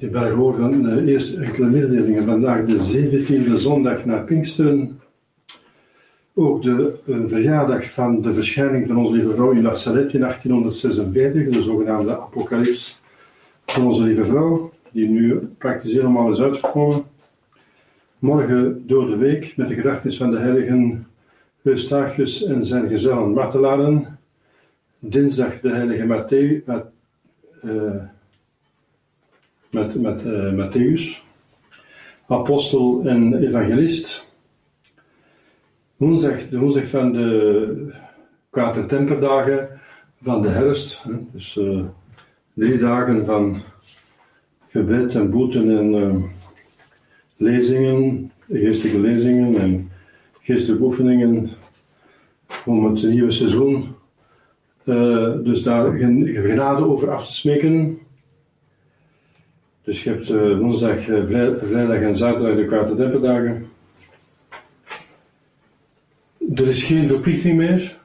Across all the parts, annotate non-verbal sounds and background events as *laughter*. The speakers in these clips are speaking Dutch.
De Berghoorn, uh, eerst enkele mededelingen. Vandaag de 17e zondag na Pinksteren. Ook de verjaardag van de verschijning van onze lieve vrouw in Nazareth in 1846, de zogenaamde apocalyps van onze lieve vrouw, die nu praktisch helemaal is uitgekomen. Morgen door de week met de gedachtenis van de heiligen Eustachius en zijn gezellen martelaren. Dinsdag de heilige Matthäus, uh, met, met uh, Matthäus, apostel en evangelist. Woensdag, de woensdag van de Temperdagen van de herfst, hè, dus uh, drie dagen van gebed en boeten en uh, lezingen, geestelijke lezingen en geestelijke oefeningen om het nieuwe seizoen dus daar genade over af te smeken. Dus je hebt uh, woensdag, uh, vrijdag en zaterdag de kwarte er is geen verplichting meer,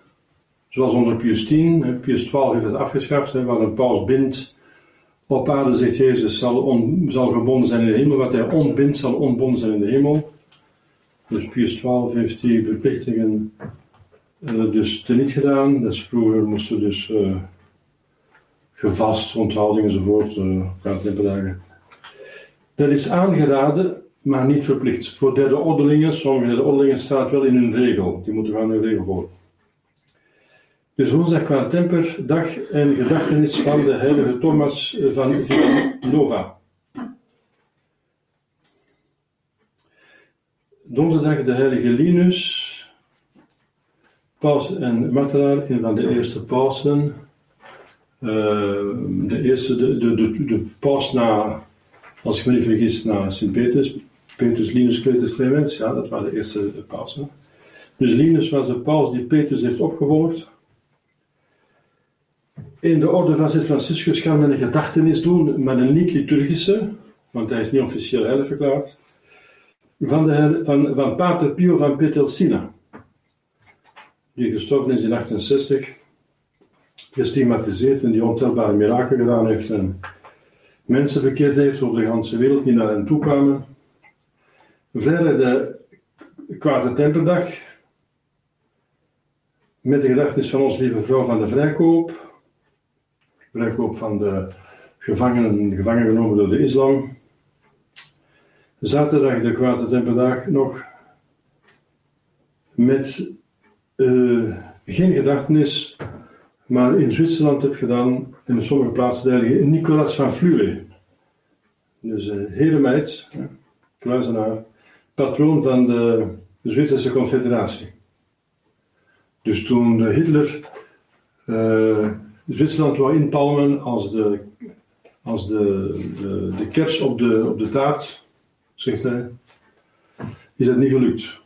zoals onder Pius 10. Pius 12 heeft het afgeschaft, wat een paus bindt op aarde, zegt Jezus, zal, zal gebonden zijn in de hemel. Wat hij ontbindt, zal onbonden zijn in de hemel. Dus Pius 12 heeft die verplichtingen uh, dus teniet gedaan. Dus vroeger moesten dus uh, gevast, onthouding enzovoort, uh, dagen. Dat is aangeraden, maar niet verplicht. Voor derde ordelingen, sommige derde ordelingen staat wel in hun regel. Die moeten gaan hun regel volgen. Dus woensdag qua temperdag en gedachtenis van de heilige Thomas van Villanova. Donderdag de heilige Linus, paus en martelaar, een van de eerste pausen. Uh, de eerste, de, de, de, de paus na, als ik me niet vergis, na Sint-Petrus. Petrus, Linus, Cletus, Clemens, ja, dat waren de eerste pausen. Dus Linus was de paus die Petrus heeft opgevolgd. In de orde van Sint Franciscus gaan we een gedachtenis doen, maar een niet-liturgische, want hij is niet officieel heilig verklaard, van, de, van, van Pater Pio van Pietrelcina, die gestorven is in 68, gestigmatiseerd en die ontelbare mirakel gedaan heeft en mensen bekeerd heeft over de hele wereld die naar hem toe kwamen. Vrijdag de kwarte temperdag, met de gedachtenis van ons lieve vrouw van de vrijkoop, ook van de gevangenen, gevangen genomen door de islam. Zaterdag, de kwade temperdag, nog met uh, geen gedachtenis, maar in Zwitserland heb gedaan, in sommige plaatsen heilige Nicolas van Flue. Dus een hele meid, kluizenaar, patroon van de Zwitserse Confederatie. Dus toen Hitler uh, Zwitserland wou inpalmen als de, als de, de, kers op de, op de taart, zegt hij, is dat niet gelukt.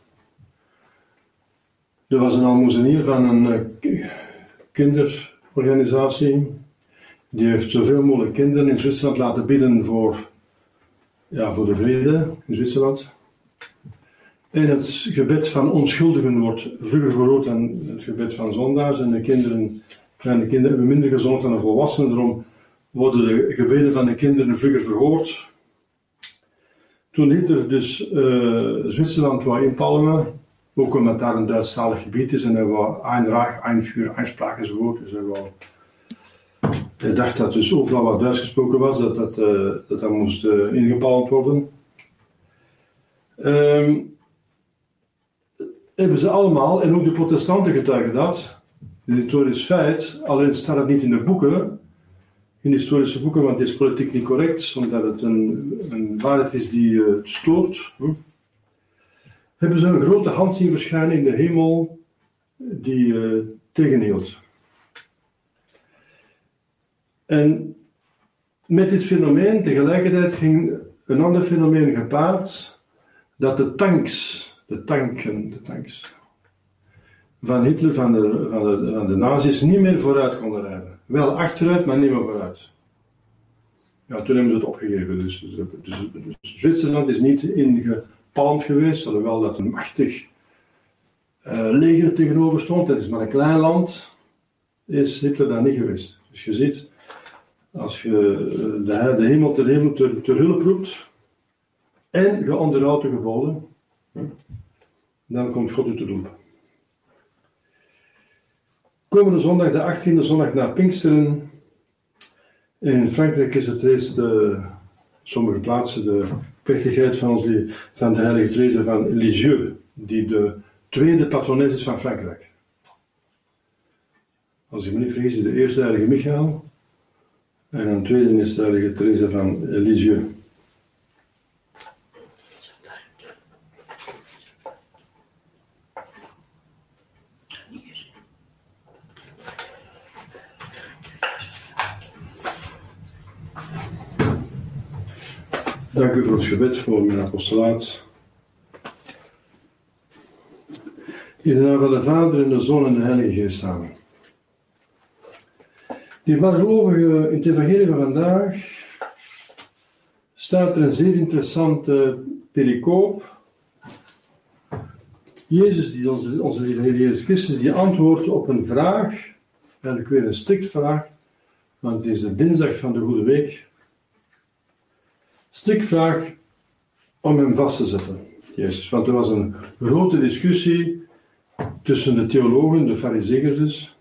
Er was een almoezenier van een uh, kinderorganisatie. Die heeft zoveel mogelijk kinderen in Zwitserland laten bidden voor, ja, voor de vrede in Zwitserland. En het gebed van onschuldigen wordt vroeger verhoord dan het gebed van zondaars. En de kinderen Kleine kinderen hebben minder gezond dan de volwassenen, daarom worden de gebeden van de kinderen vlugger verhoord. Toen Hitler dus uh, Zwitserland wou inpalmen, ook omdat daar een Duitsstalig gebied is en hij wou een raag, een vuur, een spraak enzovoort. Dus wou, hij dacht dat dus overal wat Duits gesproken was, dat dat, uh, dat, moest uh, ingepalmd worden. Um, hebben ze allemaal, en ook de protestanten getuigen dat, een historisch feit, alleen staat het niet in de boeken, in historische boeken, want het is politiek niet correct, omdat het een, een waarheid is die uh, stoort. Hebben ze een grote hand zien verschijnen in de hemel die uh, tegenhield. En met dit fenomeen tegelijkertijd ging een ander fenomeen gepaard, dat de tanks, de tanken, de tanks, van Hitler, van de, van de, van de nazi's, niet meer vooruit konden rijden. Wel achteruit, maar niet meer vooruit. Ja, toen hebben ze het opgegeven. Dus, dus, dus, Zwitserland is niet ingepalmd geweest, alhoewel dat een machtig uh, leger tegenover stond. Dat is maar een klein land, is Hitler daar niet geweest. Dus je ziet, als je de, de hemel ter hemel ter hulp roept en je onderhoudt de geboden, dan komt God u te doen. Komende zondag, de 18e zondag na Pinksteren. In Frankrijk is het reeds de, sommige plaatsen de plechtigheid van, van de heilige Therese van Lisieux, die de tweede patrones is van Frankrijk. Als ik me niet vergis, is de eerste heilige Michael. En een tweede is de heilige Therese van Lisieux. Dank u voor het gebed voor mijn apostolaat. In de naam van de Vader en de Zoon en de Heilige Geest samen. Die gelovigen in het evangelie van vandaag staat er een zeer interessante pericoop Jezus, die onze, onze Heer Jezus Christus, die antwoordt op een vraag, eigenlijk weer een strikt vraag, want het is de dinsdag van de Goede Week. Strikt vraag om hem vast te zetten, Jezus. Want er was een grote discussie tussen de theologen, de fariseeërs dus.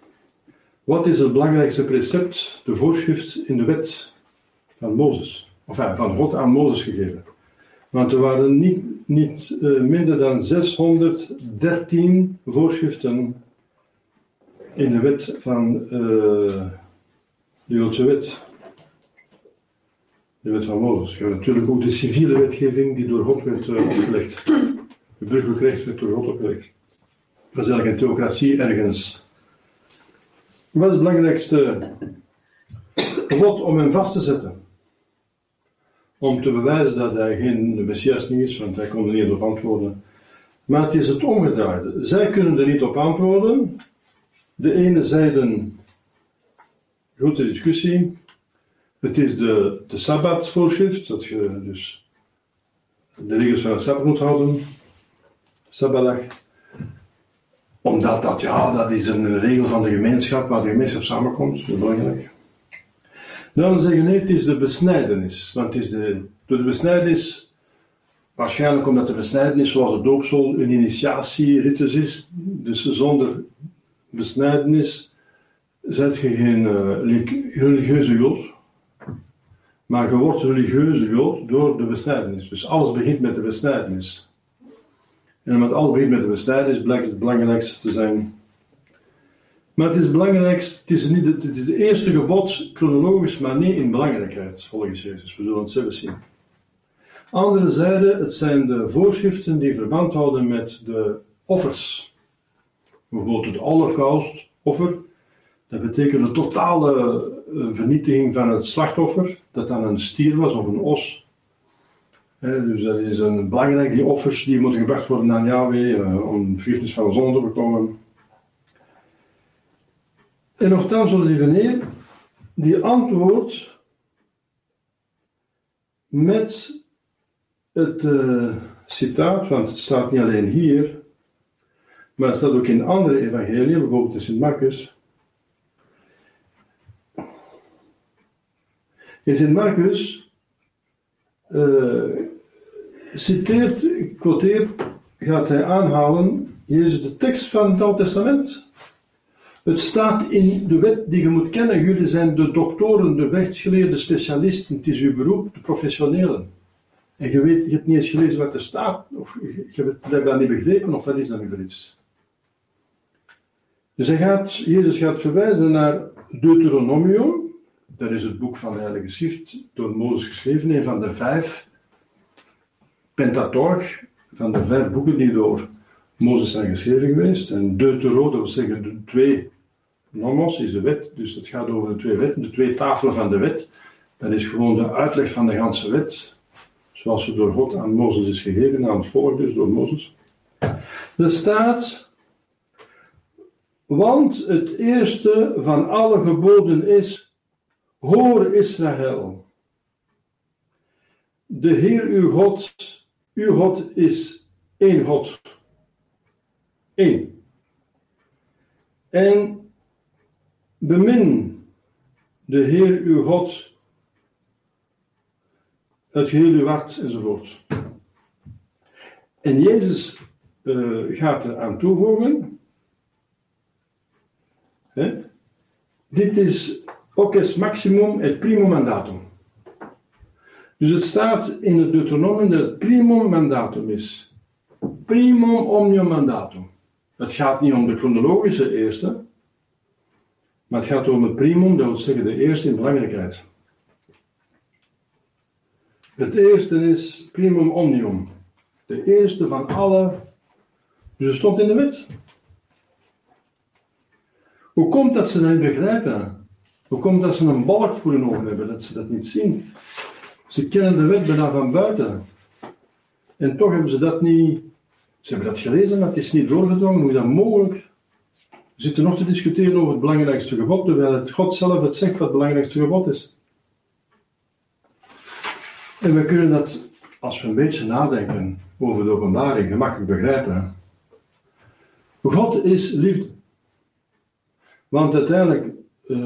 Wat is het belangrijkste precept, de voorschrift in de wet van Mozes? Of van God aan Mozes gegeven. Want er waren niet, niet uh, minder dan 613 voorschriften in de wet van uh, de Joodse wet. De wet van Mozes. Ja, natuurlijk ook de civiele wetgeving die door God werd uh, opgelegd. De burgerrecht werd door God opgelegd. Dat is eigenlijk een theocratie ergens. Wat is het belangrijkste gebod om hem vast te zetten? Om te bewijzen dat hij geen Messias niet is, want hij kon er niet op antwoorden. Maar het is het omgedraaide. Zij kunnen er niet op antwoorden. De ene zeiden, grote discussie, het is de, de Sabbatsvoorschrift, dat je dus de regels van het Sabbat moet houden, Sabbatdag omdat dat, ja, dat is een regel van de gemeenschap waar de gemeenschap samenkomt, dat is belangrijk. Dan zeggen nee, het is de besnijdenis. Want het is de, door de besnijdenis, waarschijnlijk omdat de besnijdenis zoals het doopsel een initiatieritus is, dus zonder besnijdenis zet je geen uh, religieuze jood, maar je wordt religieuze door de besnijdenis. Dus alles begint met de besnijdenis. En omdat alles begint met de besnijdenis, blijkt het belangrijkste te zijn. Maar het is het belangrijkste, het is, niet, het is de eerste gebod chronologisch, maar niet in belangrijkheid, volgens Jezus. We zullen het zelf zien. Andere zijde, het zijn de voorschriften die verband houden met de offers. Bijvoorbeeld het holocaustoffer. Dat betekent een totale eh, vernietiging van het slachtoffer, dat dan een stier was of een os dus dat is een belangrijk, die offers die moeten gebracht worden aan Yahweh uh, om vergiffenis van de zonde te bekomen. En nogthans zullen die die antwoordt met het uh, citaat, want het staat niet alleen hier, maar het staat ook in andere evangeliën, bijvoorbeeld in Sint Marcus. In Sint Marcus uh, citeert, ik quoteer, gaat hij aanhalen, Jezus de tekst van het Oude Testament. Het staat in de wet die je moet kennen. Jullie zijn de doktoren, de rechtsgeleerde specialisten. Het is uw beroep, de professionelen. En je, weet, je hebt niet eens gelezen wat er staat, of je hebt blijkbaar niet begrepen, of wat is dat nu iets? Dus hij gaat, Jezus gaat verwijzen naar Deuteronomium, dat is het boek van de Heilige Schrift, door Mozes geschreven, een van de vijf Pentateuch, van de vijf boeken die door Mozes zijn geschreven geweest. En Deutero, dat wil zeggen de twee nomos, is de wet. Dus het gaat over de twee wetten, de twee tafelen van de wet. Dat is gewoon de uitleg van de ganse wet. Zoals ze door God aan Mozes is gegeven, aan het volk dus door Mozes. Er staat, want het eerste van alle geboden is, hoor Israël. De Heer uw God uw God is één God. Eén. En bemin de Heer uw God het geheel uw hart enzovoort. En Jezus uh, gaat er aan toevoegen. Hè? Dit is het maximum het primo mandatum. Dus het staat in het Deuteronomium dat het primum mandatum is. Primum omnium mandatum. Het gaat niet om de chronologische eerste, maar het gaat om het primum, dat wil zeggen de eerste in belangrijkheid. Het eerste is primum omnium. De eerste van alle. Dus het stond in de wet. Hoe komt dat ze dat begrijpen? Hoe komt dat ze een balk voor hun ogen hebben, dat ze dat niet zien? Ze kennen de wet bijna van buiten. En toch hebben ze dat niet. Ze hebben dat gelezen, maar het is niet doorgedrongen. Hoe is dat mogelijk? We zitten nog te discussiëren over het belangrijkste gebod, terwijl het God zelf het zegt wat het belangrijkste gebod is. En we kunnen dat, als we een beetje nadenken over de openbaring, gemakkelijk begrijpen. God is liefde. Want uiteindelijk, uh,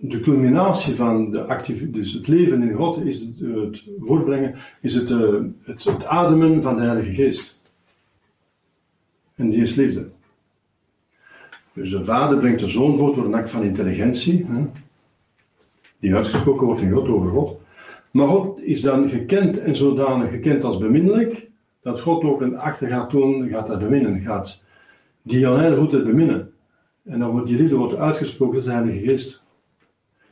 de culminatie van de actief, dus het leven in God, is het, het voortbrengen, is het, uh, het, het ademen van de Heilige Geest. En die is liefde. Dus de vader brengt de zoon voort door een act van intelligentie, hè, die uitgesproken wordt in God over God. Maar God is dan gekend en zodanig gekend als beminnelijk, dat God ook een achter gaat doen, gaat dat beminnen, gaat die onheilige goedheid beminnen. En dan wordt die liefde wordt uitgesproken, dat is de Heilige Geest.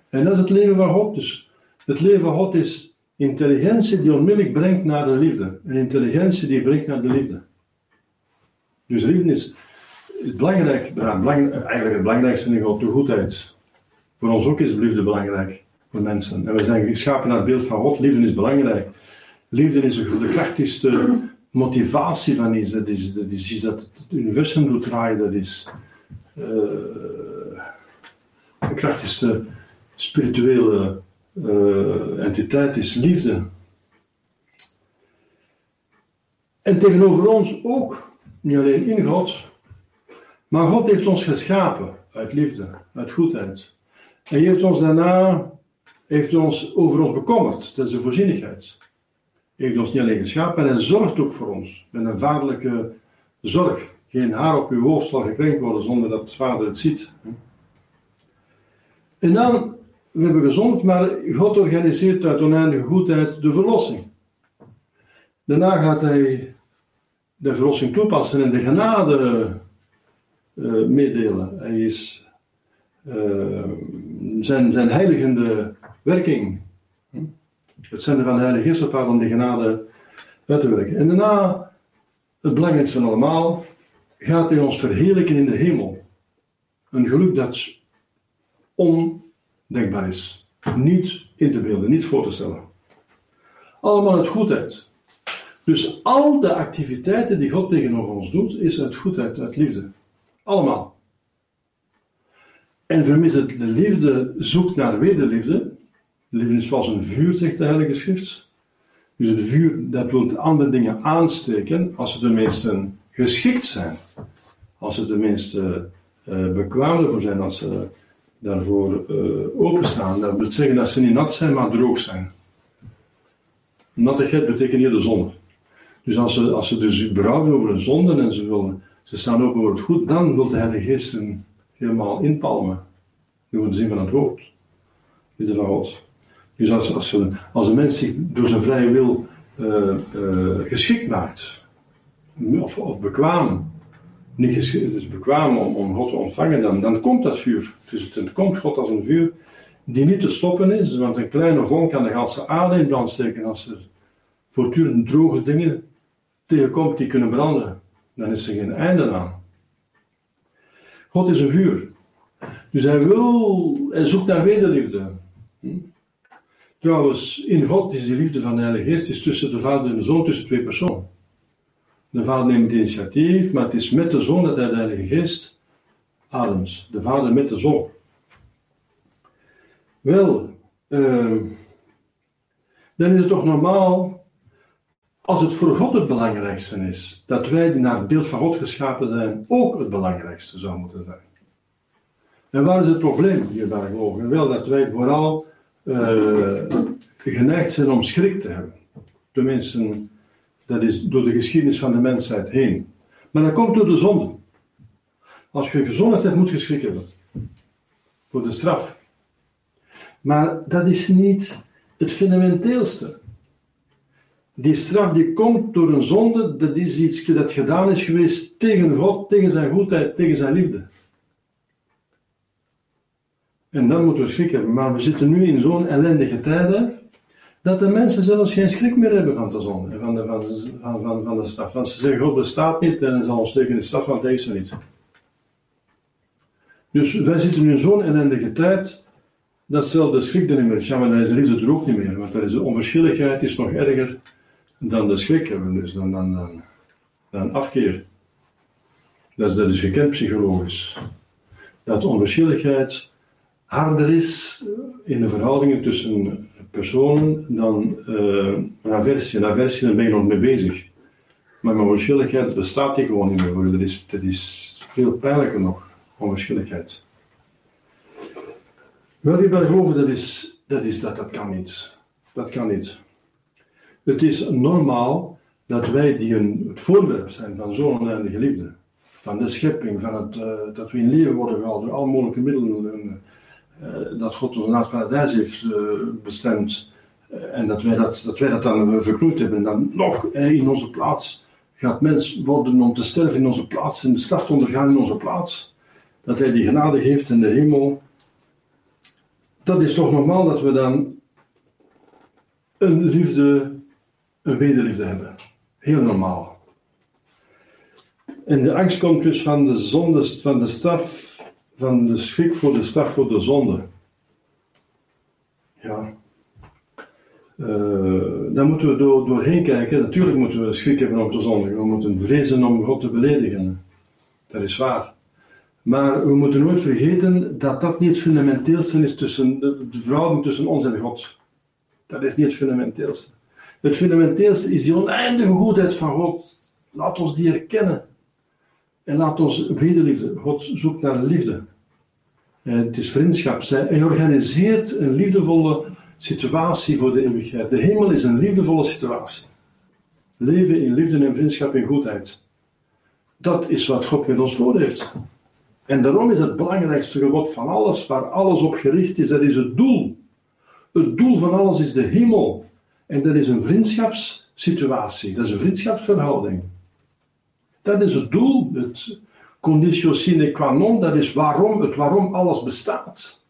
En dat is het leven van God. Dus het leven van God is intelligentie die onmiddellijk brengt naar de liefde. Een intelligentie die brengt naar de liefde. Dus liefde is het belangrijkste, eigenlijk het belangrijkste in God, de goedheid. Voor ons ook is liefde belangrijk, voor mensen. En we zijn geschapen naar het beeld van God, liefde is belangrijk. Liefde is de krachtigste motivatie van iets. Dat is, dat is iets dat het universum doet draaien. Dat is de krachtigste spirituele uh, entiteit is liefde. En tegenover ons ook, niet alleen in God, maar God heeft ons geschapen uit liefde, uit goedheid. En heeft ons daarna heeft ons over ons bekommerd. Dat is de voorzienigheid. Hij heeft ons niet alleen geschapen, en hij zorgt ook voor ons. Met een vaderlijke zorg. Geen haar op uw hoofd zal gekrenkt worden zonder dat vader het ziet. En dan, we hebben gezond, maar God organiseert uit oneindige goedheid de verlossing. Daarna gaat hij de verlossing toepassen en de genade uh, meedelen. Hij is uh, zijn, zijn heiligende werking. Het zenden van de Heilige Geest op om die genade uit te werken. En daarna, het belangrijkste van allemaal, gaat hij ons verheerlijken in de hemel. Een geluk dat ondenkbaar is. Niet in te beelden, niet voor te stellen. Allemaal uit goedheid. Dus al de activiteiten die God tegenover ons doet, is uit goedheid, uit liefde. Allemaal. En vermis het de liefde zoekt naar wederliefde. Liefde is zoals een vuur, zegt de Heilige Schrift. Dus het vuur dat wil andere dingen aansteken als ze tenminste geschikt zijn. Als ze tenminste uh, bekwaam ervoor zijn, als ze daarvoor uh, openstaan. Dat wil zeggen dat ze niet nat zijn, maar droog zijn. Nattigheid betekent hier de zonde. Dus als ze, als ze dus berouwen over een zonde en ze, willen, ze staan open voor het goed, dan wil de Heilige Geest een helemaal inpalmen. Door de zin van het woord. Liefde van God. Dus als, als, als een mens zich door zijn vrije wil uh, geschikt maakt, of, of bekwaam, niet geschikt, dus bekwaam om, om God te ontvangen, dan, dan komt dat vuur. Dus het komt God als een vuur die niet te stoppen is, want een kleine vonk kan de ganse aarde in brand steken als er voortdurend droge dingen tegenkomt die kunnen branden. Dan is er geen einde aan. God is een vuur. Dus hij wil, hij zoekt naar wederliefde. Hm? Trouwens, in God is die liefde van de Heilige Geest is tussen de Vader en de Zoon, tussen twee personen. De Vader neemt het initiatief, maar het is met de Zoon dat hij de Heilige Geest ademt. De Vader met de Zoon. Wel, uh, dan is het toch normaal, als het voor God het belangrijkste is, dat wij die naar het beeld van God geschapen zijn, ook het belangrijkste zou moeten zijn. En waar is het probleem hierbij geloven? Wel dat wij vooral uh, geneigd zijn om schrik te hebben. Tenminste, dat is door de geschiedenis van de mensheid heen. Maar dat komt door de zonde. Als je gezondheid hebt, moet je schrik hebben. Voor de straf. Maar dat is niet het fundamenteelste. Die straf die komt door een zonde, dat is iets dat gedaan is geweest tegen God, tegen zijn goedheid, tegen zijn liefde. En dan moeten we schrik hebben. Maar we zitten nu in zo'n ellendige tijden dat de mensen zelfs geen schrik meer hebben van de zonde, van de, van, van, van, van de straf. Want ze zeggen, God bestaat niet en zal ons tegen de straf, want deze niet. Dus wij zitten nu in zo'n ellendige tijd, dat zelfs de schrik er niet meer is. Ja, maar is liefde er ook niet meer, want er is de onverschilligheid is nog erger dan de schrik hebben, dus dan, dan, dan, dan afkeer. Dat is, dat is gekend psychologisch. Dat onverschilligheid harder is in de verhoudingen tussen personen dan uh, een aversie. Een aversie, daar ben je nog mee bezig. Maar onverschilligheid bestaat die gewoon niet meer. Dat is, dat is veel pijnlijker nog, onverschilligheid. Wel, die wel geloven, dat, is, dat, is, dat, dat kan niet. Dat kan niet. Het is normaal dat wij die een, het voorwerp zijn van zo'n oneindige liefde, van de schepping, van het, uh, dat we in leven worden gehouden door alle mogelijke middelen, uh, dat God ons naar het paradijs heeft uh, bestemd, en dat wij dat, dat wij dat dan verknoeid hebben, en dan nog in onze plaats gaat mens worden om te sterven in onze plaats en de straf te ondergaan in onze plaats. Dat hij die genade heeft in de hemel. Dat is toch normaal dat we dan een liefde, een wederliefde hebben. Heel normaal. En de angst komt dus van de zonde, van de straf, van de schrik voor de straf voor de zonde. Ja. Uh, daar moeten we door, doorheen kijken. Natuurlijk moeten we schrik hebben om te zondigen. We moeten vrezen om God te beledigen. Dat is waar. Maar we moeten nooit vergeten dat dat niet het fundamenteelste is tussen de, verhouding tussen ons en God. Dat is niet het fundamenteelste. Het fundamenteelste is die oneindige goedheid van God. Laat ons die herkennen. En laat ons wederliefde. God zoekt naar liefde. En het is vriendschap. Hij organiseert een liefdevolle situatie voor de eeuwigheid. De hemel is een liefdevolle situatie. Leven in liefde en vriendschap en goedheid. Dat is wat God met ons voor heeft. En daarom is het belangrijkste gebod van alles, waar alles op gericht is, dat is het doel. Het doel van alles is de hemel. En dat is een vriendschapssituatie, dat is een vriendschapsverhouding. Dat is het doel, het conditio sine qua non, dat is waarom, het waarom alles bestaat.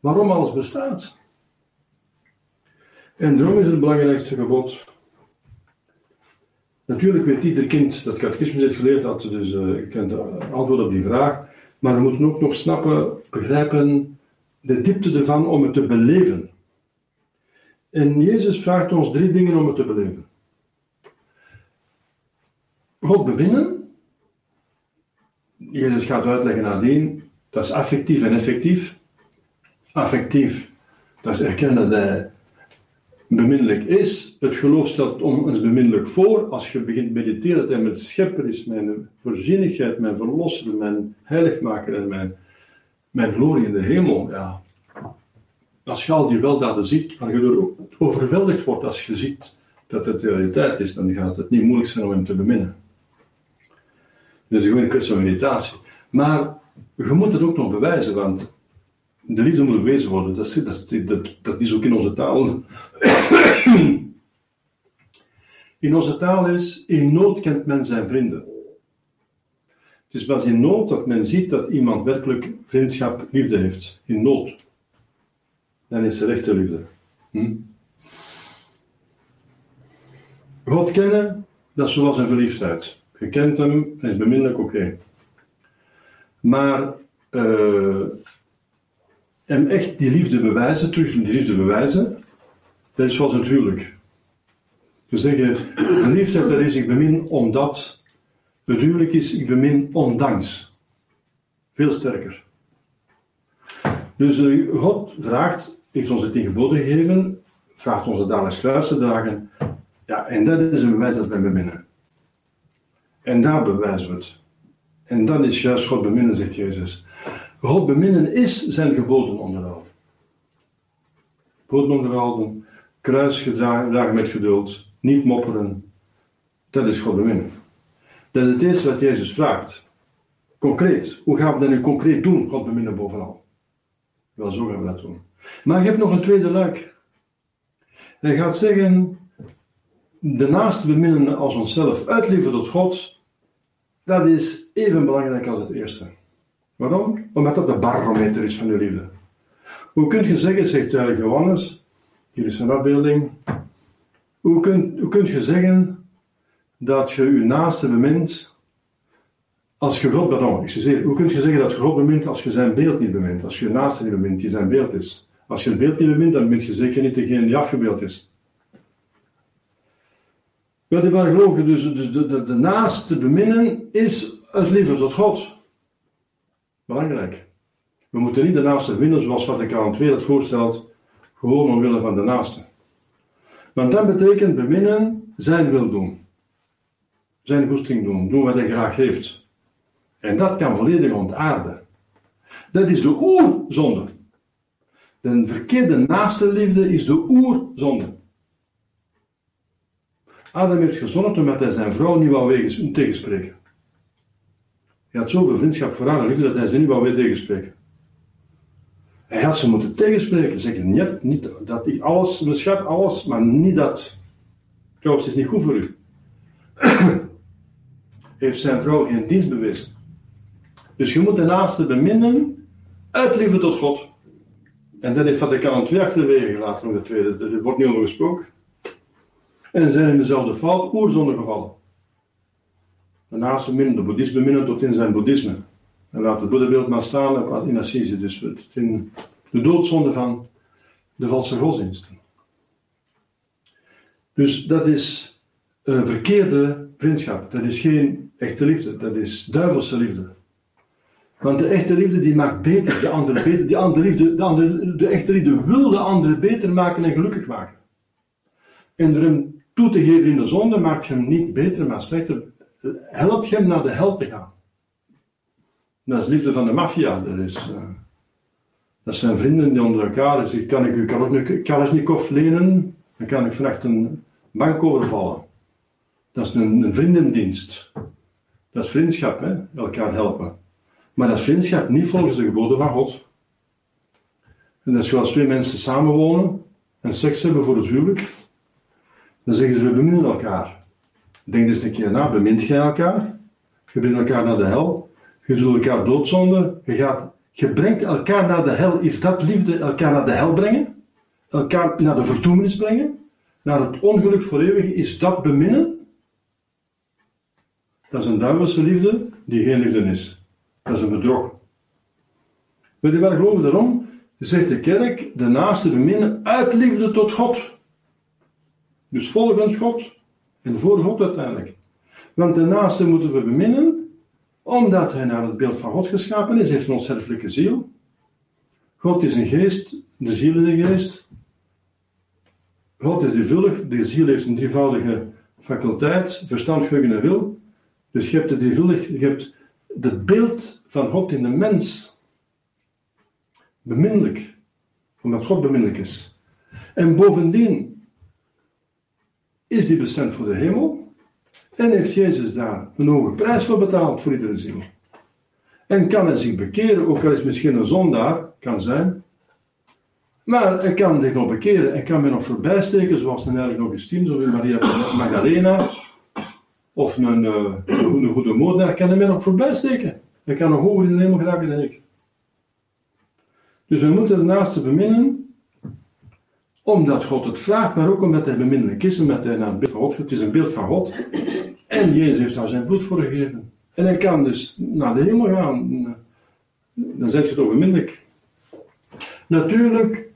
Waarom alles bestaat. En daarom is het belangrijkste gebod. Natuurlijk weet ieder kind dat catechismus heeft geleerd, dat dus uh, kent antwoord op die vraag. Maar we moeten ook nog snappen, begrijpen de diepte ervan om het te beleven. En Jezus vraagt ons drie dingen om het te beleven. God beminnen. Jezus gaat uitleggen nadien. Dat is affectief en effectief. Affectief, dat is erkennen dat hij beminnelijk is. Het geloof stelt ons beminnelijk voor. Als je begint mediteren dat hij mijn schepper is, mijn voorzienigheid, mijn verlosser, mijn heiligmaker en mijn, mijn glorie in de hemel. Ja. Als je al die weldaden ziet, waar je er overweldigd wordt als je ziet dat het realiteit is, dan gaat het niet moeilijk zijn om hem te beminnen. Is gewoon een kwestie van meditatie. Maar je moet het ook nog bewijzen, want de liefde moet bewezen worden. Dat, dat, dat, dat is ook in onze taal. *clears throat* in onze taal is, in nood kent men zijn vrienden. Het is pas in nood dat men ziet dat iemand werkelijk vriendschap, liefde heeft. In nood. Dan is er echte liefde. Hm? God kennen, dat is zoals een verliefdheid. Je kent hem, hij is beminnelijk, oké. Maar uh, hem echt die liefde bewijzen, terug die liefde bewijzen, dat is zoals het huwelijk. We zeggen, de liefde dat is ik bemin omdat, het huwelijk is ik bemin ondanks. Veel sterker. Dus uh, God vraagt, heeft ons het in geboden gegeven, vraagt ons het dagelijks kruis te dragen. Ja, en dat is een bewijs dat wij beminnen. En daar bewijzen we het. En dat is juist God beminnen, zegt Jezus. God beminnen is zijn geboden onderhouden. Geboden onderhouden, kruis gedragen met geduld, niet mopperen. Dat is God beminnen. Dat is het eerste wat Jezus vraagt. Concreet. Hoe gaan we dat nu concreet doen? God beminnen bovenal. Wel, zo gaan we dat doen. Maar je hebt nog een tweede luik. Hij gaat zeggen, de naaste beminnen als onszelf, uitliever tot God, dat is even belangrijk als het eerste. Waarom? Omdat dat de barometer is van je liefde. Hoe kunt je zeggen, zegt Johannes, hier is een afbeelding, hoe kunt, hoe kunt je zeggen dat je je naaste bemint als je God, hoe kunt je zeggen dat je God bemint als je zijn beeld niet bemint, als je je naaste niet bemint die zijn beeld is? Als je het beeld niet bemint, dan bemint je zeker niet degene die afgebeeld is. Wel, die waren gelovigen, dus, dus de, de, de naaste beminnen is het liefde tot God. Belangrijk. We moeten niet de naaste winnen zoals Vaticaan II dat voorstelt, gewoon omwille van de naaste. Want dat betekent beminnen zijn wil doen. zijn goesting doen, doen wat hij graag heeft. En dat kan volledig ontaarden. Dat is de oerzonde. De verkeerde naaste liefde is de oerzonde. Adam heeft gezondigd omdat hij zijn vrouw niet wou tegenspreken. Hij had zoveel vriendschap voor haar liefde dat hij ze niet wou weer tegenspreken. Hij had ze moeten tegenspreken, zeggen, niet, niet dat ik alles, schat, alles, maar niet dat. Trouwens, het is niet goed voor u. *clears throat* heeft zijn vrouw geen dienst bewezen. Dus je moet de naaste beminnen uit liefde tot God. En dat heeft Vaticaan II achterwege gelaten, om de tweede. Er wordt niet over gesproken. En zijn in dezelfde val oerzonde gevallen. De naaste beminnen, de boeddhist beminnen tot in zijn boeddhisme. En laat het boeddhabeeld maar staan in Assise. Dus in de doodzonde van de valse godsdiensten. Dus dat is een verkeerde vriendschap. Dat is geen echte liefde. Dat is duivelse liefde. Want de echte liefde die maakt beter de andere beter. Die andere liefde, de, de echte liefde wil de andere beter maken en gelukkig maken. En toe te geven in de zonde maakt hem niet beter, maar slechter. Helpt hem naar de hel te gaan. Dat is liefde van de maffia. Dat, is, uh, dat zijn vrienden die onder elkaar zeggen: Kan ik u Kalashnikov lenen? Dan kan ik vannacht een bank overvallen. Dat is een, een vriendendienst. Dat is vriendschap, hè? elkaar helpen. Maar dat is vriendschap niet volgens de geboden van God. En dat is zoals twee mensen samenwonen en seks hebben voor het huwelijk. Dan zeggen ze: We beminnen elkaar. Denk eens een keer na: bemint jij elkaar? Je brengt elkaar naar de hel. Je zult elkaar doodzonden. Je, gaat, je brengt elkaar naar de hel. Is dat liefde? Elkaar naar de hel brengen? Elkaar naar de verdoemenis brengen? Naar het ongeluk voor eeuwig? Is dat beminnen? Dat is een duivelse liefde die geen liefde is. Dat is een bedrog. Weet je wel geloven daarom? Zegt de kerk de naaste beminnen uit liefde tot God. Dus volgens God en voor God uiteindelijk. Want de naaste moeten we beminnen, omdat hij naar het beeld van God geschapen is, heeft een onsterfelijke ziel. God is een geest, de ziel is een geest. God is drievuldig, de ziel heeft een drievoudige faculteit, verstand, geheugen en wil. Dus je hebt het drievuldig, je hebt het beeld van God in de mens. Beminnelijk, omdat God beminnelijk is. En bovendien is die bestemd voor de hemel. En heeft Jezus daar een hoge prijs voor betaald voor iedere ziel. En kan hij zich bekeren, ook al is misschien een zondaar, kan zijn. Maar hij kan zich nog bekeren en kan mij nog voorbij steken, zoals een heilige Augustine, zoals Maria Magdalena, of een, uh, een goede moordenaar, kan hij mij nog voorbij steken. Hij kan nog hoger in de hemel geraken dan ik. Dus we moeten de naaste beminnen omdat God het vraagt, maar ook omdat hij beminnelijk is, omdat hij naar het beeld van God Het is een beeld van God. En Jezus heeft daar zijn bloed voor gegeven. En hij kan dus naar de hemel gaan. Dan zeg je het beminnelijk. Natuurlijk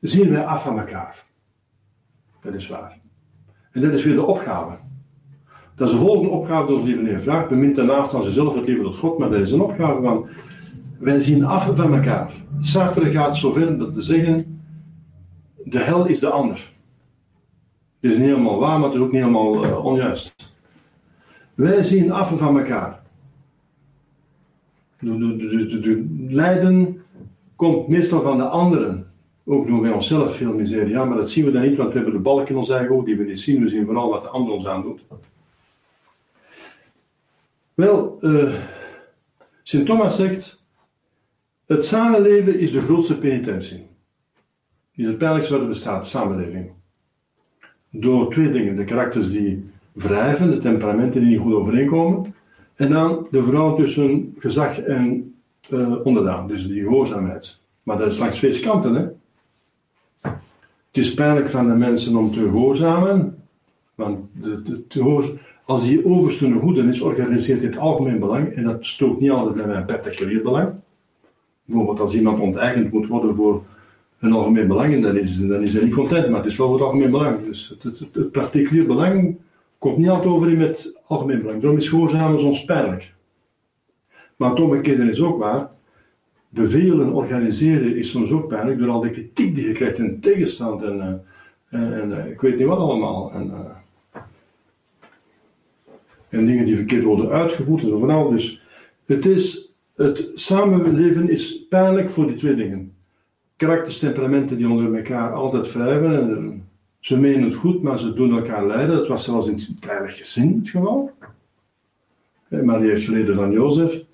zien wij af van elkaar. Dat is waar. En dat is weer de opgave. Dat is de volgende opgave die ons lieve Heer vraagt. Bemint daarnaast aan zichzelf het leven tot God, maar dat is een opgave van wij zien af van elkaar. Sartre gaat zover dat te zeggen de hel is de ander. Dit is niet helemaal waar, maar het is ook niet helemaal uh, onjuist. Wij zien af van elkaar. De, lijden komt meestal van de anderen. Ook doen wij onszelf veel miserie. Ja, maar dat zien we dan niet, want we hebben de balk in ons eigen oog die we niet zien. We zien vooral wat de ander ons aandoet. Wel, uh, Sint Thomas zegt: Het samenleven is de grootste penitentie is het pijnlijkste wat er bestaat, samenleving. Door twee dingen. De karakters die wrijven, de temperamenten die niet goed overeenkomen. En dan de vrouw tussen gezag en uh, onderdaan, dus die gehoorzaamheid. Maar dat is langs twee kanten, hè. Het is pijnlijk van de mensen om te gehoorzamen, want de, als die overste een goede is, organiseert dit algemeen belang, en dat stoot niet altijd bij mijn particulier belang. Bijvoorbeeld als iemand onteigend moet worden voor een algemeen belang en dan is, dan is hij niet content, maar het is wel het algemeen belang. Dus het, particulier belang komt niet altijd overeen met het algemeen belang. Daarom is gehoorzamen soms pijnlijk. Maar het omgekeerde is ook waar. Bevelen, organiseren is soms ook pijnlijk door al die kritiek die je krijgt en tegenstand en, uh, en, uh, ik weet niet wat allemaal. En, uh, en dingen die verkeerd worden uitgevoerd en vooral. Dus het, is, het samenleven is pijnlijk voor die twee dingen. Karakters, temperamenten die onder elkaar altijd wrijven. En ze menen het goed, maar ze doen elkaar lijden. Dat was zelfs in het heilig gezin het geval. Maria heeft geleden van Jozef.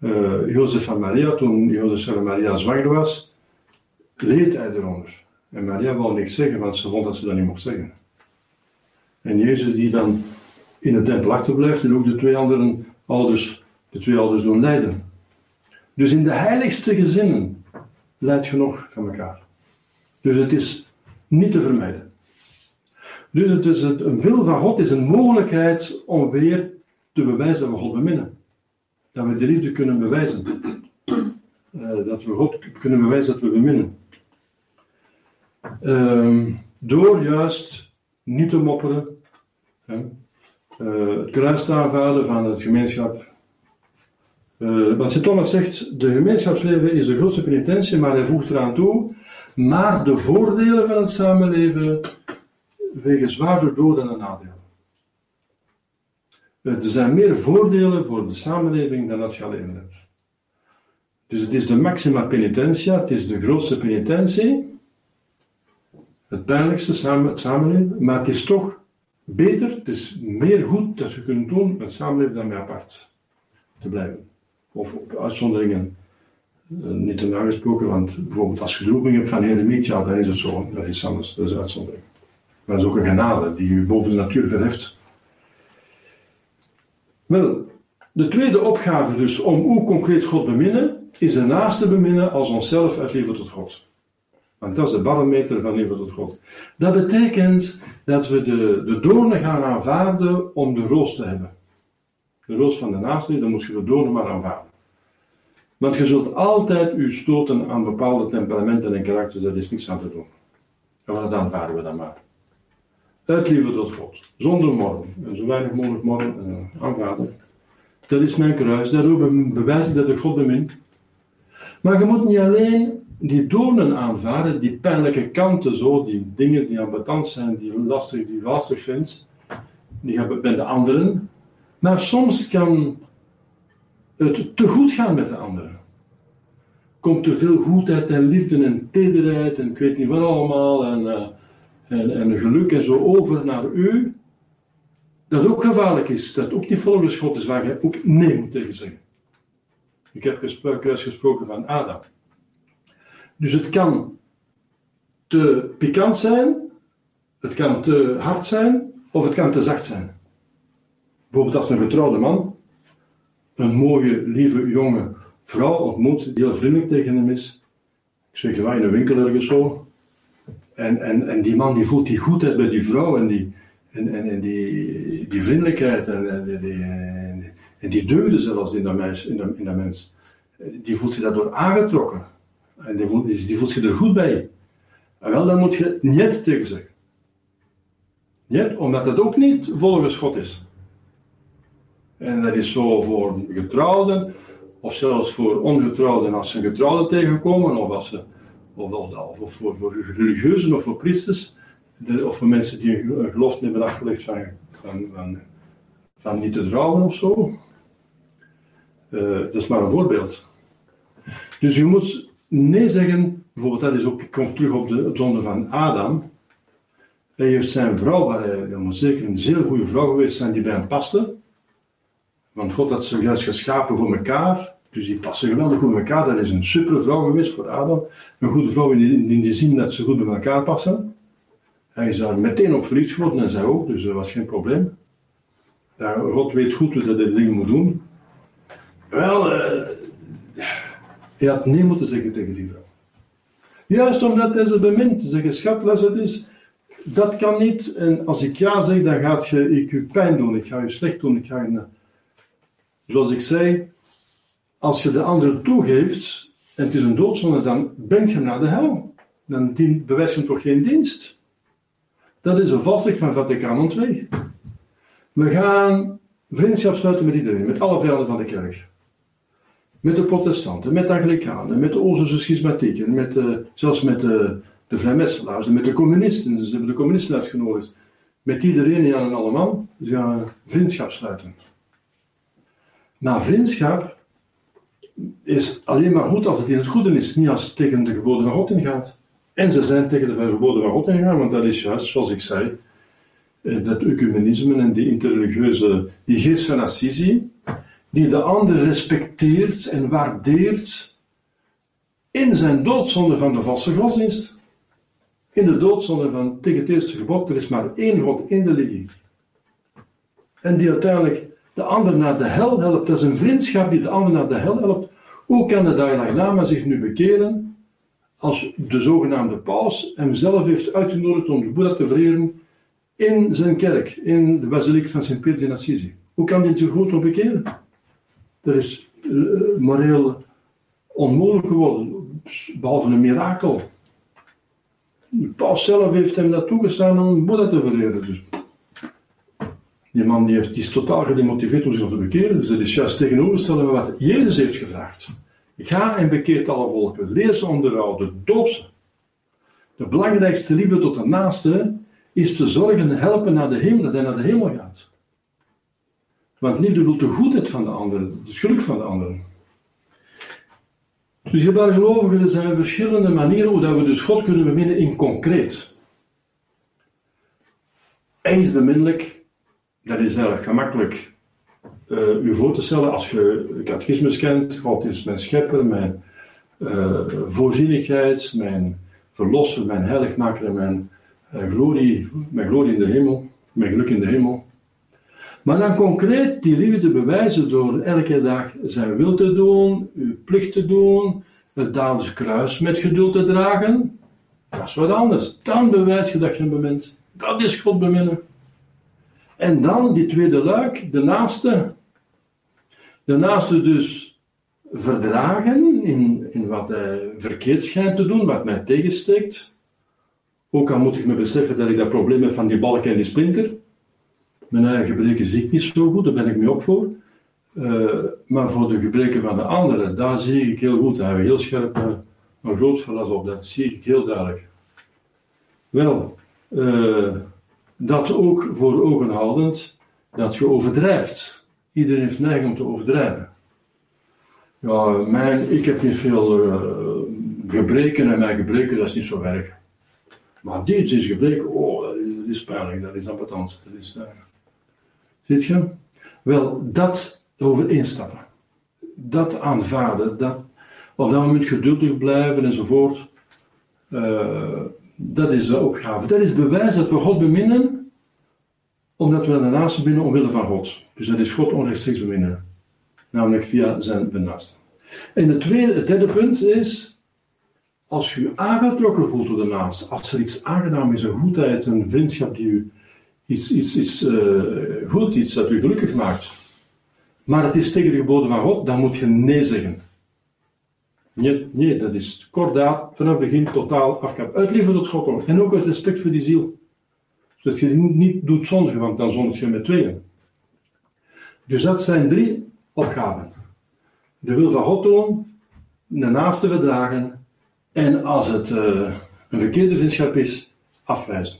Uh, Jozef van Maria, toen Jozef van Maria zwanger was, leed hij eronder. En Maria wou niks zeggen, want ze vond dat ze dat niet mocht zeggen. En Jezus die dan in de tempel achterblijft en ook de twee andere ouders, de twee ouders doen lijden. Dus in de heiligste gezinnen leidt je nog van elkaar. Dus het is niet te vermijden. Dus het is het, een wil van God is een mogelijkheid om weer te bewijzen dat we God beminnen. Dat we de liefde kunnen bewijzen. Uh, *clears throat* dat we God kunnen bewijzen dat we beminnen. Uh, door juist niet te mopperen, uh, het kruis te aanvaarden van het gemeenschap. Uh, wat Sint Thomas zegt, de gemeenschapsleven is de grootste penitentie, maar hij voegt eraan toe, maar de voordelen van het samenleven wegen zwaarder doden en nadelen. Eh, er zijn meer voordelen voor de samenleving dan dat je alleen hebt. Dus het is de maxima penitentia, het is de grootste penitentie, het pijnlijkste samenleven, maar het is toch beter, het is meer goed dat je kunt doen met samenleven dan met apart te blijven. Of op uitzonderingen uh, niet te nagesproken, want bijvoorbeeld als je de hebt van hele ja, dan is het zo, dat is anders, dat is uitzondering. Maar dat is ook een genade die je boven de natuur verheft. Wel, de tweede opgave dus om hoe concreet God beminnen, is de naaste beminnen als onszelf uit liefde tot God. Want dat is de barometer van liefde tot God. Dat betekent dat we de, de doornen gaan aanvaarden om de roos te hebben. De roos van de naaste, dan moet je de doornen maar aanvaarden. Want je zult altijd u stoten aan bepaalde temperamenten en karakters, daar is niks aan te doen. En dat aanvaarden we dan maar. Uit tot God. Zonder morgen. En zo weinig mogelijk morgen uh, aanvaarden. Dat is mijn kruis. Daarover bewijs ik dat ik God bemint. Maar je moet niet alleen die doornen aanvaarden, die pijnlijke kanten, zo, die dingen die ambetant zijn, die lastig, die lastig vindt, die hebben bij de anderen. Maar soms kan het te goed gaan met de anderen. Komt te veel goedheid en liefde en tederheid en ik weet niet wat allemaal en, uh, en, en geluk en zo over naar u. Dat ook gevaarlijk is, dat ook niet volgens God is, waar je ook nee moet tegen zeggen. Ik heb gesproken, gesproken van Adam. Dus het kan te pikant zijn, het kan te hard zijn of het kan te zacht zijn. Bijvoorbeeld als een getrouwde man een mooie, lieve, jonge vrouw ontmoet die heel vriendelijk tegen hem is. Ik zeg, je in een winkel ergens zo. En, en, en die man die voelt die goedheid bij die vrouw en die, en, en, die, die vriendelijkheid en, die, en die deugden zelfs in dat, mens, in, dat, in dat mens. Die voelt zich daardoor aangetrokken. En die voelt, die voelt zich er goed bij. En wel, dan moet je niet tegen zeggen. Niet, omdat het ook niet volgens God is. En dat is zo voor getrouwden, of zelfs voor ongetrouwden als ze een getrouwde tegenkomen, of, als ze, of, of, of voor, voor religieuzen of voor priesters, of voor mensen die een gelofte hebben afgelegd van, van, van, niet te trouwen of zo. Uh, dat is maar een voorbeeld. Dus je moet nee zeggen, bijvoorbeeld dat is ook, ik kom terug op de zonde van Adam. Hij heeft zijn vrouw, waar hij, zeker een zeer goede vrouw geweest zijn die bij hem paste. Want God had ze juist geschapen voor elkaar. Dus die passen geweldig goed bij elkaar. Dat is een super vrouw geweest voor Adam. Een goede vrouw in die, in die zin dat ze goed bij elkaar passen. Hij is daar meteen op verliefd geworden en zij ook, dus dat was geen probleem. God weet goed hoe hij de dingen moet doen. Wel, uh, hij had nee moeten zeggen tegen die vrouw. Juist omdat hij ze bemint, zeggen, schat, les het is. Dat kan niet. En als ik ja zeg, dan gaat je, ik je pijn doen. Ik ga je slecht doen. Ik ga je, zoals ik zei, als je de andere toegeeft, en het is een doodzonde, dan brengt je hem naar de hel. Dan bewijst je hem toch geen dienst. Dat is een vastheid van Vaticaan II. We gaan vriendschap sluiten met iedereen, met alle vijanden van de kerk. Met de protestanten, met de anglikanen, met de Oosterse schismatieken, met, uh, zelfs met de, de vrijmetselaars met de communisten. Ze hebben de communisten uitgenodigd. met iedereen en allemaal. Ze gaan vriendschap sluiten. Maar vriendschap is alleen maar goed als het in het goede is, niet als het tegen de geboden van God ingaat. En ze zijn tegen de geboden van God ingegaan, want dat is juist, zoals ik zei, eh, dat ecumenisme en die interreligieuze, die geest van Assisi, die de ander respecteert en waardeert in zijn doodzonde van de valse godsdienst. In de doodzonde van tegen het eerste gebod, er is maar één God in de religie. En die uiteindelijk de ander naar de hel helpt. Dat is een vriendschap die de ander naar de hel helpt. Hoe kan de Dalai Lama zich nu bekeren als de zogenaamde paus hem zelf heeft uitgenodigd om de Boeddha te vereren in zijn kerk, in de basiliek van Sint-Peter in Assisi? Hoe kan hij zich goed nog bekeren? Dat is uh, moreel onmogelijk geworden, behalve een mirakel. De paus zelf heeft hem dat toegestaan om Boeddha te vereren. Die man die, heeft, die is totaal gedemotiveerd om zich te bekeren. Dus dat is juist tegenovergestelde wat Jezus heeft gevraagd. Ga en bekeert alle volken. Leer ze onderhouden. Doop ze. De belangrijkste liefde tot de naaste is te zorgen en helpen naar de hemel, dat hij naar de hemel gaat. Want liefde wil de goedheid van de anderen, het geluk van de anderen. Dus gelovigen, er zijn verschillende manieren hoe dat we dus God kunnen beminnen in concreet. Eens beminnelijk, dat is eigenlijk gemakkelijk uh, u voor te stellen als je catechismus kent. God is mijn schepper, mijn uh, voorzienigheid, mijn verlosser, mijn heiligmaker mijn, uh, glorie, mijn glorie in de hemel, mijn geluk in de hemel. Maar dan concreet die liefde bewijzen door elke dag zijn wil te doen, uw plicht te doen, het dagelijks kruis met geduld te dragen. Dat is wat anders. Dan bewijs je dat je hem bemint. Dat is God beminnen. En dan die tweede luik, de naaste. De naaste dus verdragen in, in wat hij verkeerd schijnt te doen, wat mij tegensteekt. Ook al moet ik me beseffen dat ik dat probleem heb van die balk en die splinter. Mijn eigen gebreken zie ik niet zo goed, daar ben ik mee op voor. Uh, maar voor de gebreken van de anderen, daar zie ik heel goed. Daar hebben we heel scherp uh, een groot verlas op. Dat zie ik heel duidelijk. Wel, uh, dat ook voor ogen houdend, dat je overdrijft. Iedereen heeft neiging om te overdrijven. Ja, mijn, ik heb niet veel gebreken en mijn gebreken, dat is niet zo erg. Maar dit is gebreken, oh, dat is, dat pijnlijk, dat is ambetant. Dat is, Ziet je? Wel, dat overeenstappen. Dat aanvaarden, dat op dat moment geduldig blijven enzovoort. Uh, dat is de opgave. Dat is bewijs dat we God beminnen, omdat we de naaste beminnen omwille van God. Dus dat is God onrechtstreeks beminnen. Namelijk via zijn benaaste. En het, tweede, het derde punt is, als je je aangetrokken voelt door de naast, als er iets aangenaam is, een goedheid, een vriendschap die u iets, iets, iets uh, goed, iets dat u gelukkig maakt, maar het is tegen de geboden van God, dan moet je nee zeggen. Nee, nee dat is kordaat, vanaf het begin totaal afkap. Uit liefde tot God en ook uit respect voor die ziel. Zodat je niet doet zondigen, want dan zondig je met tweeën. Dus dat zijn drie opgaven. De wil van God doen, de naaste verdragen en als het uh, een verkeerde vriendschap is, afwijzen.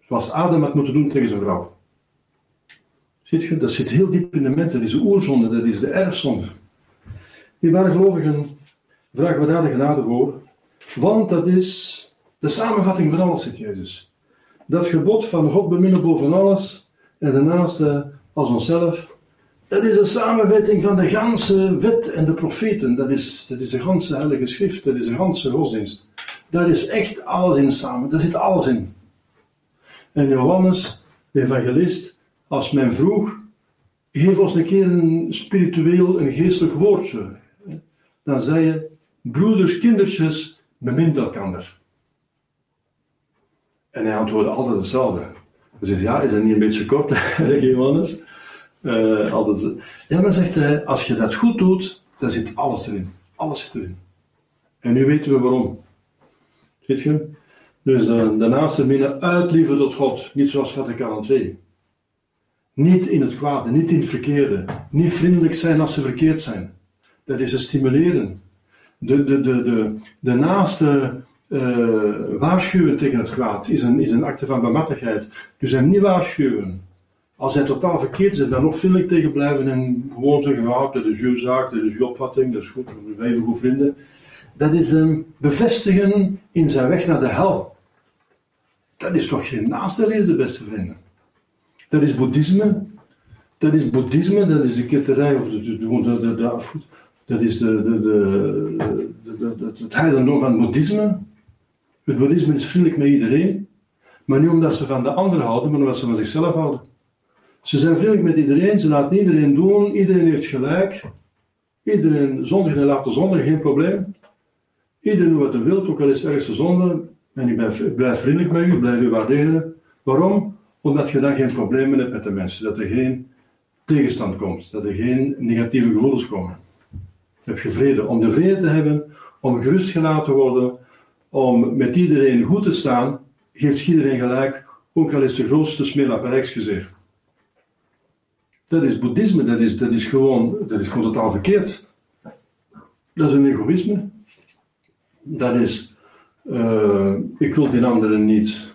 Zoals Adam had moeten doen tegen zijn vrouw. Ziet je, dat zit heel diep in de mens. Dat is de oerzonde, dat is de erfzonde. Die waren gelovigen, vragen we daar de genade voor. Want dat is de samenvatting van alles, zegt Jezus. Dat gebod van God beminnen boven alles en daarnaast als onszelf. Dat is een samenvatting van de ganse wet en de profeten. Dat is, dat is de ganse heilige schrift. Dat is de ganse godsdienst. Daar is echt alles in samen. Daar zit alles in. En Johannes, de evangelist, als men vroeg, geef ons een keer een spiritueel, een geestelijk woordje. Dan zei je, broeders, kindertjes, bemint elkaar. En hij antwoordde altijd hetzelfde. Hij zegt, ja, is dat niet een beetje kort, *laughs* Johannes? Uh, altijd, ja, maar zegt hij, als je dat goed doet, dan zit alles erin. Alles zit erin. En nu weten we waarom. Ziet je? Dus de, de naaste binnen uit liefde tot God, niet zoals Vaticaan II. Niet in het kwade, niet in het verkeerde. Niet vriendelijk zijn als ze verkeerd zijn. Dat is het stimuleren. De, de, de, de, de naaste uh, waarschuwen tegen het kwaad is een, is een acte van bemattigheid. Dus hem niet waarschuwen. Als hij totaal verkeerd is, dan nog vriendelijk tegen blijven en gewoon zeggen: ja, dat is uw zaak, dat is uw opvatting, dat is goed, we zijn even goed vrienden. Dat is hem bevestigen in zijn weg naar de hel. Dat is toch geen naaste beste vrienden. Dat is boeddhisme. Dat is boeddhisme, dat is de ketterij of de, de, de, de, dat is de, de, de, het heidendom van het boeddhisme. Het boeddhisme is vriendelijk met iedereen, maar niet omdat ze van de ander houden, maar omdat ze van zichzelf houden. Ze zijn vriendelijk met iedereen, ze laten iedereen doen, iedereen heeft gelijk. Iedereen zondig en laat de zonde, geen probleem. Iedereen doet wat hij wil, ook al is ergste zonde. En ik, ben, blijf vriendelijk met u, blijf u waarderen. Waarom? Omdat je dan geen problemen hebt met de mensen. Dat er geen tegenstand komt. Dat er geen negatieve gevoelens komen. Heb je vrede. Om de vrede te hebben, om gerust gelaten te worden, om met iedereen goed te staan, geeft iedereen gelijk, ook al is de grootste smela per excuseer. Dat is boeddhisme, dat is, dat, is gewoon, dat is gewoon totaal verkeerd. Dat is een egoïsme. Dat is, uh, ik wil die anderen niet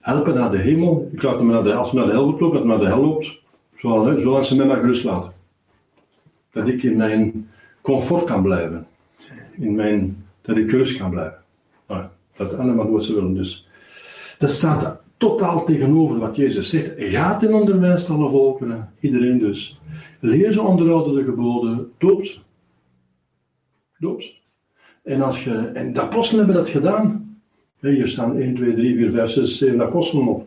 helpen naar de hemel. Ik laat hem naar de, als hij naar de hel loopt, dat naar de hel loopt, zolang, zolang ze mij maar gerust laten. Dat ik in mijn comfort kan blijven. In mijn, dat ik gerust kan blijven. Dat is allemaal wat ze willen. Dus dat staat totaal tegenover wat Jezus zegt. Gaat in onderwijs alle volkeren, iedereen dus. Leer ze onderhouden de geboden, doopt. Doopt. En, als je, en de apostelen hebben dat gedaan. hier staan 1, 2, 3, 4, 5, 6, 7 apostelen op.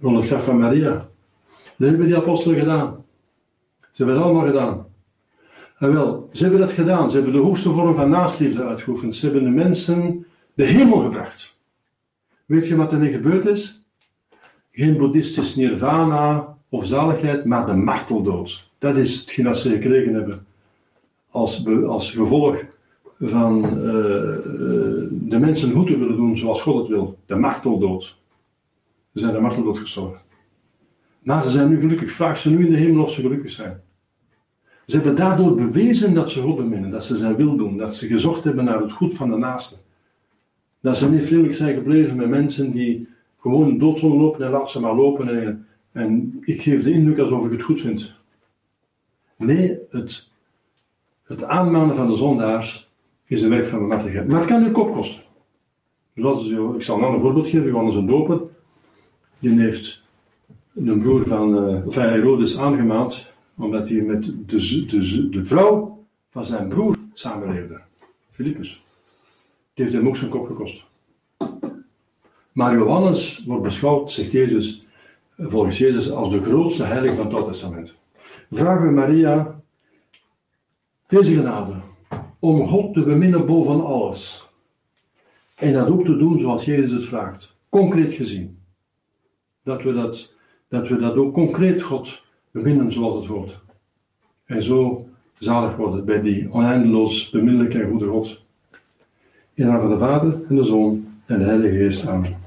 Rond het graf van Maria. Dat hebben die apostelen gedaan. Ze hebben het allemaal gedaan. En wel, ze hebben dat gedaan. Ze hebben de hoogste vorm van naastliefde uitgeoefend. Ze hebben de mensen de hemel gebracht. Weet je wat er nu gebeurd is? Geen boeddhistisch nirvana of zaligheid, maar de marteldood. Dat is hetgeen dat ze gekregen hebben als, als gevolg van uh, de mensen goed te willen doen zoals God het wil. De marteldood. Ze zijn de marteldood gestorven. Maar ze zijn nu gelukkig. Vraag ze nu in de hemel of ze gelukkig zijn. Ze hebben daardoor bewezen dat ze God beminnen, dat ze zijn wil doen, dat ze gezocht hebben naar het goed van de naaste. Dat ze niet vriendelijk zijn gebleven met mensen die gewoon dood zullen lopen en laat ze maar lopen en, ik geef de indruk alsof ik het goed vind. Nee, het, het aanmanen van de zondaars is een werk van bemattigheid. Maar het kan je kop kosten. Ik zal een ander voorbeeld geven, Johannes een doper. Die heeft een broer van, uh, van Herodes aangemaand omdat hij met de, de, de vrouw van zijn broer samenleefde, Filippus. Die heeft hem ook zijn kop gekost. Maar Johannes wordt beschouwd, zegt Jezus, volgens Jezus, als de grootste heilige van het Oude Testament. Vragen we Maria deze genade, om God te beminnen boven alles. En dat ook te doen zoals Jezus het vraagt, concreet gezien. Dat we dat, dat, we dat ook concreet God beminnen zoals het hoort. En zo zalig worden bij die oneindeloos beminnelijke en goede God. In naam van de Vader en de Zoon en de Heilige Geest. Amen.